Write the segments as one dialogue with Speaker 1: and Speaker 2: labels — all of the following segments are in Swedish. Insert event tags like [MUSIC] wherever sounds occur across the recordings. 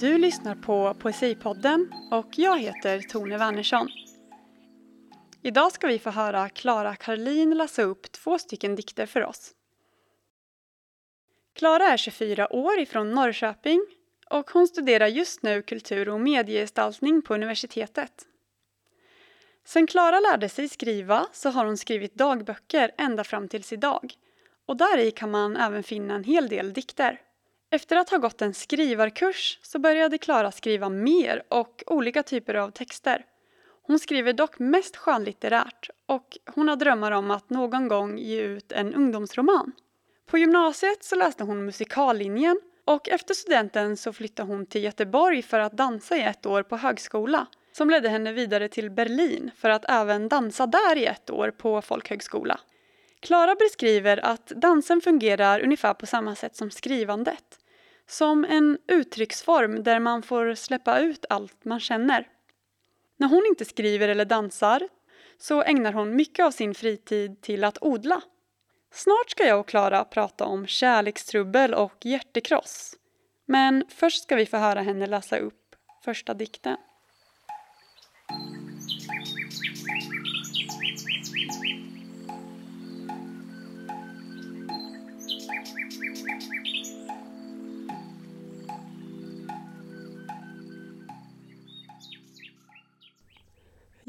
Speaker 1: Du lyssnar på Poesipodden och jag heter Tone Wernersson. Idag ska vi få höra Klara Karlin läsa upp två stycken dikter för oss. Klara är 24 år ifrån Norrköping och hon studerar just nu kultur och mediegestaltning på universitetet. Sen Klara lärde sig skriva så har hon skrivit dagböcker ända fram tills idag och där i kan man även finna en hel del dikter. Efter att ha gått en skrivarkurs så började Klara skriva mer och olika typer av texter. Hon skriver dock mest skönlitterärt och hon har drömmar om att någon gång ge ut en ungdomsroman. På gymnasiet så läste hon musikallinjen och efter studenten så flyttade hon till Göteborg för att dansa i ett år på högskola som ledde henne vidare till Berlin för att även dansa där i ett år på folkhögskola. Klara beskriver att dansen fungerar ungefär på samma sätt som skrivandet. Som en uttrycksform där man får släppa ut allt man känner. När hon inte skriver eller dansar så ägnar hon mycket av sin fritid till att odla. Snart ska jag och Klara prata om kärlekstrubbel och hjärtekross. Men först ska vi få höra henne läsa upp första dikten.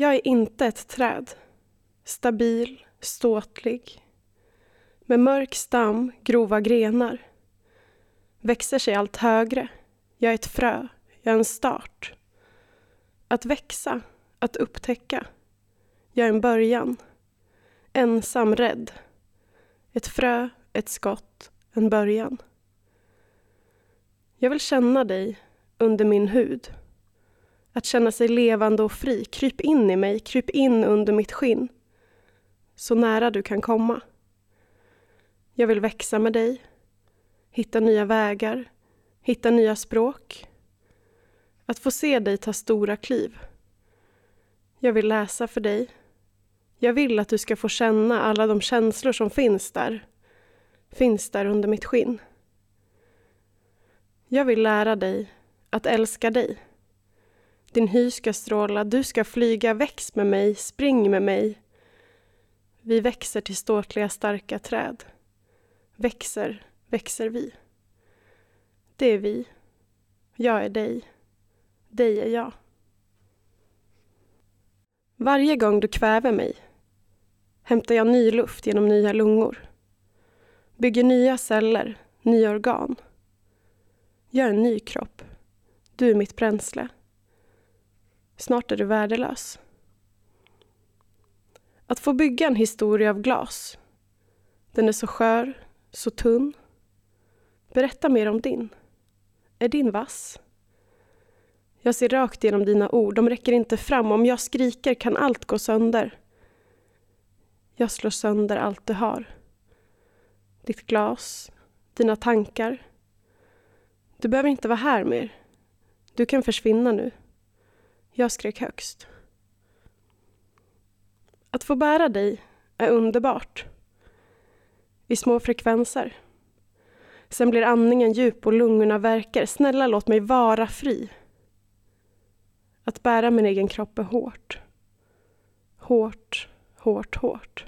Speaker 2: Jag är inte ett träd. Stabil, ståtlig. Med mörk stam, grova grenar. Växer sig allt högre. Jag är ett frö. Jag är en start. Att växa, att upptäcka. Jag är en början. Ensam, rädd. Ett frö, ett skott, en början. Jag vill känna dig under min hud. Att känna sig levande och fri. Kryp in i mig, kryp in under mitt skinn. Så nära du kan komma. Jag vill växa med dig. Hitta nya vägar. Hitta nya språk. Att få se dig ta stora kliv. Jag vill läsa för dig. Jag vill att du ska få känna alla de känslor som finns där. Finns där under mitt skinn. Jag vill lära dig att älska dig. Din hy ska stråla, du ska flyga, väx med mig, spring med mig. Vi växer till ståtliga starka träd. Växer, växer vi. Det är vi. Jag är dig. Dig är jag. Varje gång du kväver mig hämtar jag ny luft genom nya lungor. Bygger nya celler, nya organ. Jag är en ny kropp. Du är mitt bränsle. Snart är du värdelös. Att få bygga en historia av glas. Den är så skör, så tunn. Berätta mer om din. Är din vass? Jag ser rakt genom dina ord, de räcker inte fram. Om jag skriker kan allt gå sönder. Jag slår sönder allt du har. Ditt glas, dina tankar. Du behöver inte vara här mer. Du kan försvinna nu. Jag skrek högst. Att få bära dig är underbart. I små frekvenser. Sen blir andningen djup och lungorna verkar. Snälla låt mig vara fri. Att bära min egen kropp är hårt. Hårt, hårt, hårt.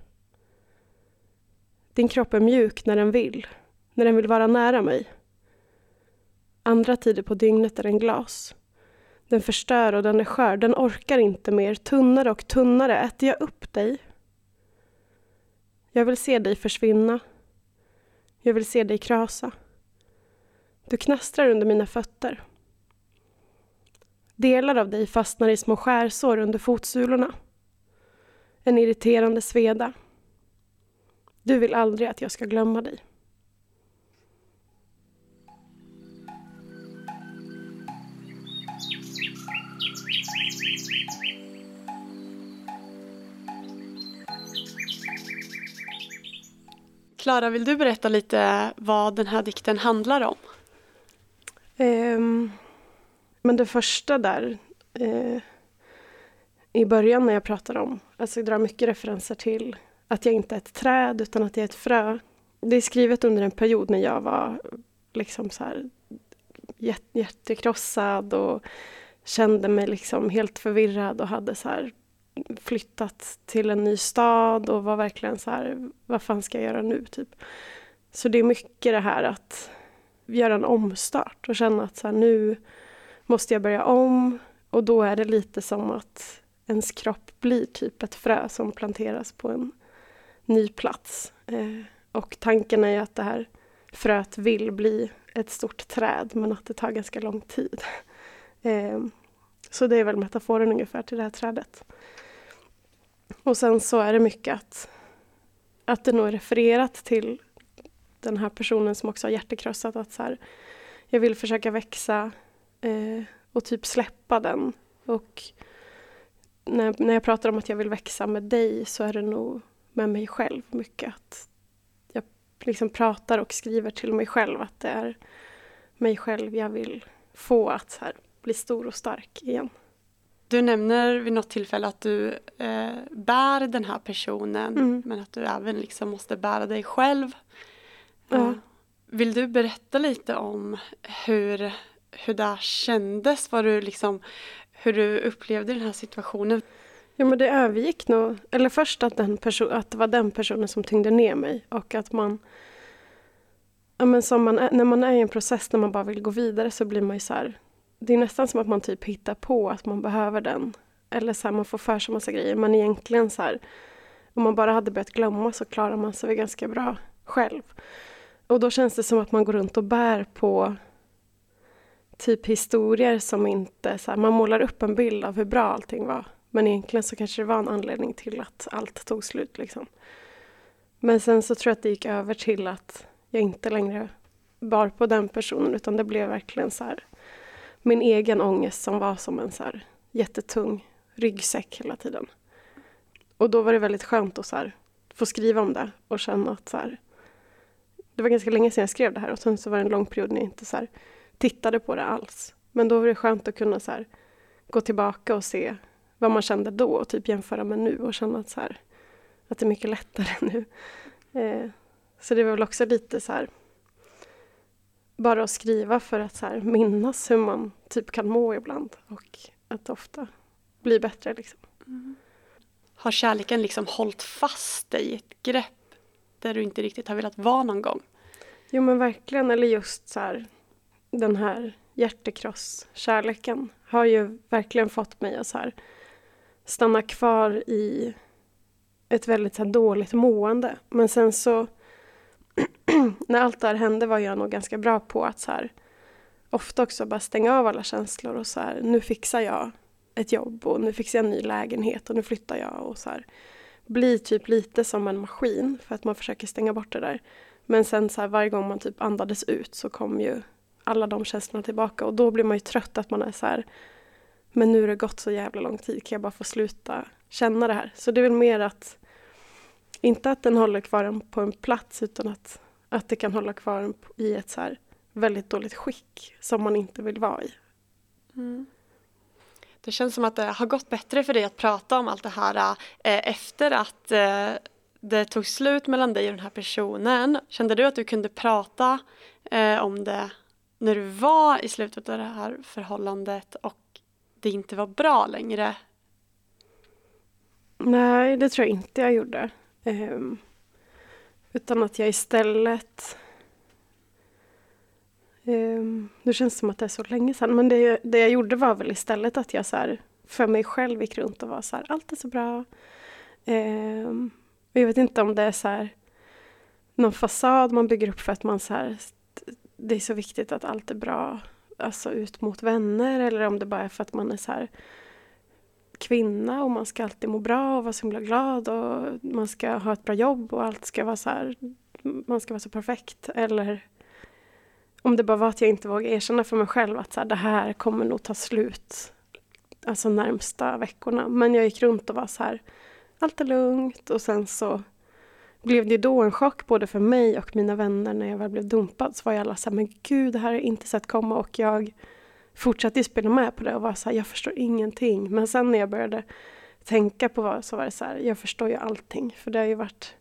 Speaker 2: Din kropp är mjuk när den vill, när den vill vara nära mig. Andra tider på dygnet är den glas. Den förstör och den är skör, den orkar inte mer. Tunnare och tunnare äter jag upp dig. Jag vill se dig försvinna. Jag vill se dig krasa. Du knastrar under mina fötter. Delar av dig fastnar i små skärsår under fotsulorna. En irriterande sveda. Du vill aldrig att jag ska glömma dig.
Speaker 1: Klara, vill du berätta lite vad den här dikten handlar om?
Speaker 2: Um, men det första där, uh, i början när jag pratar om, alltså jag drar mycket referenser till att jag inte är ett träd utan att jag är ett frö. Det är skrivet under en period när jag var liksom så här hjärtekrossad och kände mig liksom helt förvirrad och hade så här flyttat till en ny stad och var verkligen så här, vad fan ska jag göra nu? Typ. Så det är mycket det här att göra en omstart och känna att så här, nu måste jag börja om och då är det lite som att ens kropp blir typ ett frö som planteras på en ny plats. Eh, och tanken är ju att det här fröet vill bli ett stort träd men att det tar ganska lång tid. [LAUGHS] Eh, så det är väl metaforen ungefär till det här trädet. Och sen så är det mycket att, att det nog är refererat till den här personen som också har hjärtekrossat. Att så här, jag vill försöka växa eh, och typ släppa den. Och när, när jag pratar om att jag vill växa med dig så är det nog med mig själv mycket. Att jag liksom pratar och skriver till mig själv att det är mig själv jag vill få att här, bli stor och stark igen.
Speaker 1: Du nämner vid något tillfälle att du eh, bär den här personen mm. men att du även liksom måste bära dig själv. Ja. Eh, vill du berätta lite om hur, hur det kändes? Vad du liksom, hur du upplevde den här situationen?
Speaker 2: Ja men det övergick nog, eller först att, den person, att det var den personen som tyngde ner mig och att man Ja, men som man är, när man är i en process när man bara vill gå vidare så blir man ju så här, det är nästan som att man typ hittar på att man behöver den. Eller så här, man får för sig massa grejer. Men egentligen så här, om man bara hade börjat glömma så klarar man sig ganska bra själv. Och då känns det som att man går runt och bär på typ historier som inte... Så här, man målar upp en bild av hur bra allting var. Men egentligen så kanske det var en anledning till att allt tog slut. Liksom. Men sen så tror jag att det gick över till att jag inte längre bar på den personen utan det blev verkligen så här min egen ångest som var som en så här jättetung ryggsäck hela tiden. Och då var det väldigt skönt att så här, få skriva om det och känna att så här, det var ganska länge sedan jag skrev det här och sen så var det en lång period när jag inte så här, tittade på det alls. Men då var det skönt att kunna så här, gå tillbaka och se vad man kände då och typ jämföra med nu och känna att, så här, att det är mycket lättare [LAUGHS] nu. Eh, så det var väl också lite så här bara att skriva för att så minnas hur man typ kan må ibland och att ofta bli bättre. Liksom. Mm.
Speaker 1: Har kärleken liksom hållit fast dig i ett grepp där du inte riktigt har velat vara någon gång?
Speaker 2: Jo men verkligen, eller just så här, den här hjärtekross-kärleken har ju verkligen fått mig att så här, stanna kvar i ett väldigt så här, dåligt mående. Men sen så [CLEARS THROAT] när allt det här hände var jag nog ganska bra på att så här, ofta också bara stänga av alla känslor och så här, nu fixar jag ett jobb och nu fixar jag en ny lägenhet och nu flyttar jag och så här, bli typ lite som en maskin för att man försöker stänga bort det där. Men sen så här, varje gång man typ andades ut så kom ju alla de känslorna tillbaka och då blir man ju trött att man är så här, men nu har det gått så jävla lång tid, kan jag bara få sluta känna det här? Så det är väl mer att inte att den håller kvar en på en plats utan att, att det kan hålla kvar en i ett så här väldigt dåligt skick som man inte vill vara i. Mm.
Speaker 1: Det känns som att det har gått bättre för dig att prata om allt det här eh, efter att eh, det tog slut mellan dig och den här personen. Kände du att du kunde prata eh, om det när du var i slutet av det här förhållandet och det inte var bra längre?
Speaker 2: Nej, det tror jag inte jag gjorde. Um, utan att jag istället... Um, det känns som att det är så länge sedan. Men det, det jag gjorde var väl istället att jag så här, för mig själv gick runt och var så här, allt är så bra. Um, jag vet inte om det är så här, någon fasad man bygger upp för att man så här, det är så viktigt att allt är bra alltså ut mot vänner eller om det bara är för att man är så här kvinna och man ska alltid må bra och vara så himla glad och man ska ha ett bra jobb och allt ska vara så här, man ska vara så perfekt. Eller om det bara var att jag inte vågade erkänna för mig själv att så här, det här kommer nog ta slut alltså närmsta veckorna. Men jag gick runt och var så här, allt är lugnt och sen så blev det då en chock både för mig och mina vänner när jag väl blev dumpad. Så var jag alla så här, men gud, det här har jag inte sett komma och jag fortsatte ju spela med på det och var så här, jag förstår ingenting. Men sen när jag började tänka på vad så var det så här, jag förstår ju allting. För det har ju varit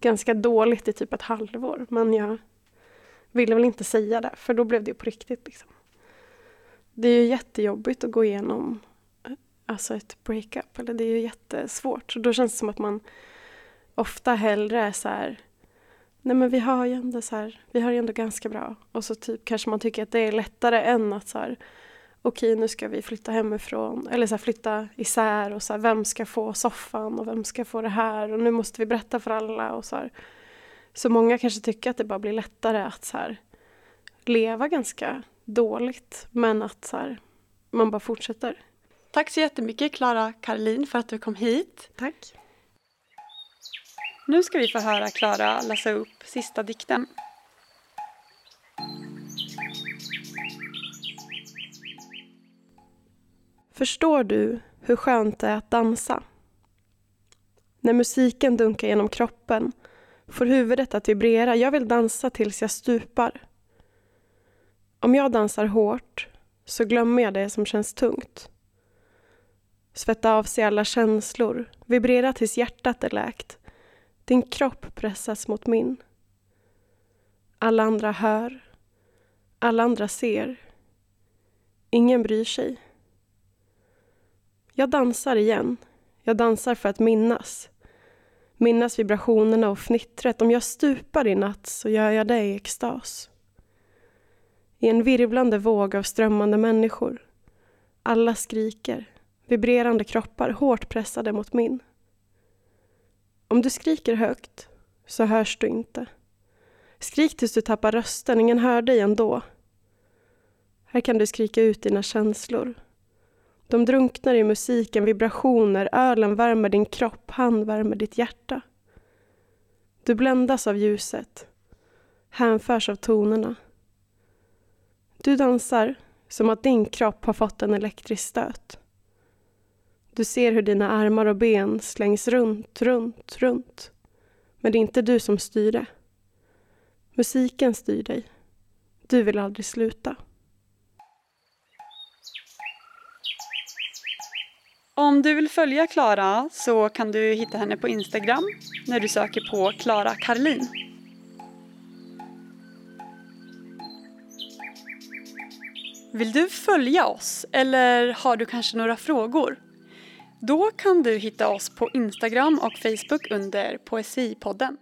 Speaker 2: ganska dåligt i typ ett halvår. Men jag ville väl inte säga det, för då blev det ju på riktigt. Liksom. det är ju jättejobbigt att gå igenom alltså ett breakup. Eller det är ju jättesvårt. Så då känns det som att man ofta hellre är så här Nej men vi har ju ändå så här, vi har ju ändå ganska bra. Och så typ kanske man tycker att det är lättare än att så här okej nu ska vi flytta hemifrån eller så här, flytta isär och så här, vem ska få soffan och vem ska få det här och nu måste vi berätta för alla och så här. Så många kanske tycker att det bara blir lättare att så här, leva ganska dåligt men att så här, man bara fortsätter.
Speaker 1: Tack så jättemycket Klara Karolin för att du kom hit.
Speaker 2: Tack.
Speaker 1: Nu ska vi få höra Klara läsa upp sista dikten.
Speaker 2: Förstår du hur skönt det är att dansa? När musiken dunkar genom kroppen får huvudet att vibrera. Jag vill dansa tills jag stupar. Om jag dansar hårt så glömmer jag det som känns tungt. Svetta av sig alla känslor, vibrera tills hjärtat är läkt. Din kropp pressas mot min. Alla andra hör. Alla andra ser. Ingen bryr sig. Jag dansar igen. Jag dansar för att minnas. Minnas vibrationerna och fnittret. Om jag stupar i natt så gör jag det i extas. I en virvlande våg av strömmande människor. Alla skriker. Vibrerande kroppar hårt pressade mot min. Om du skriker högt så hörs du inte. Skrik tills du tappar rösten, ingen hör dig ändå. Här kan du skrika ut dina känslor. De drunknar i musiken, vibrationer, ölen värmer din kropp, hand värmer ditt hjärta. Du bländas av ljuset, hänförs av tonerna. Du dansar som att din kropp har fått en elektrisk stöt. Du ser hur dina armar och ben slängs runt, runt, runt. Men det är inte du som styr det. Musiken styr dig. Du vill aldrig sluta.
Speaker 1: Om du vill följa Klara så kan du hitta henne på Instagram när du söker på Klara Karlin. Vill du följa oss eller har du kanske några frågor? Då kan du hitta oss på Instagram och Facebook under Poesipodden.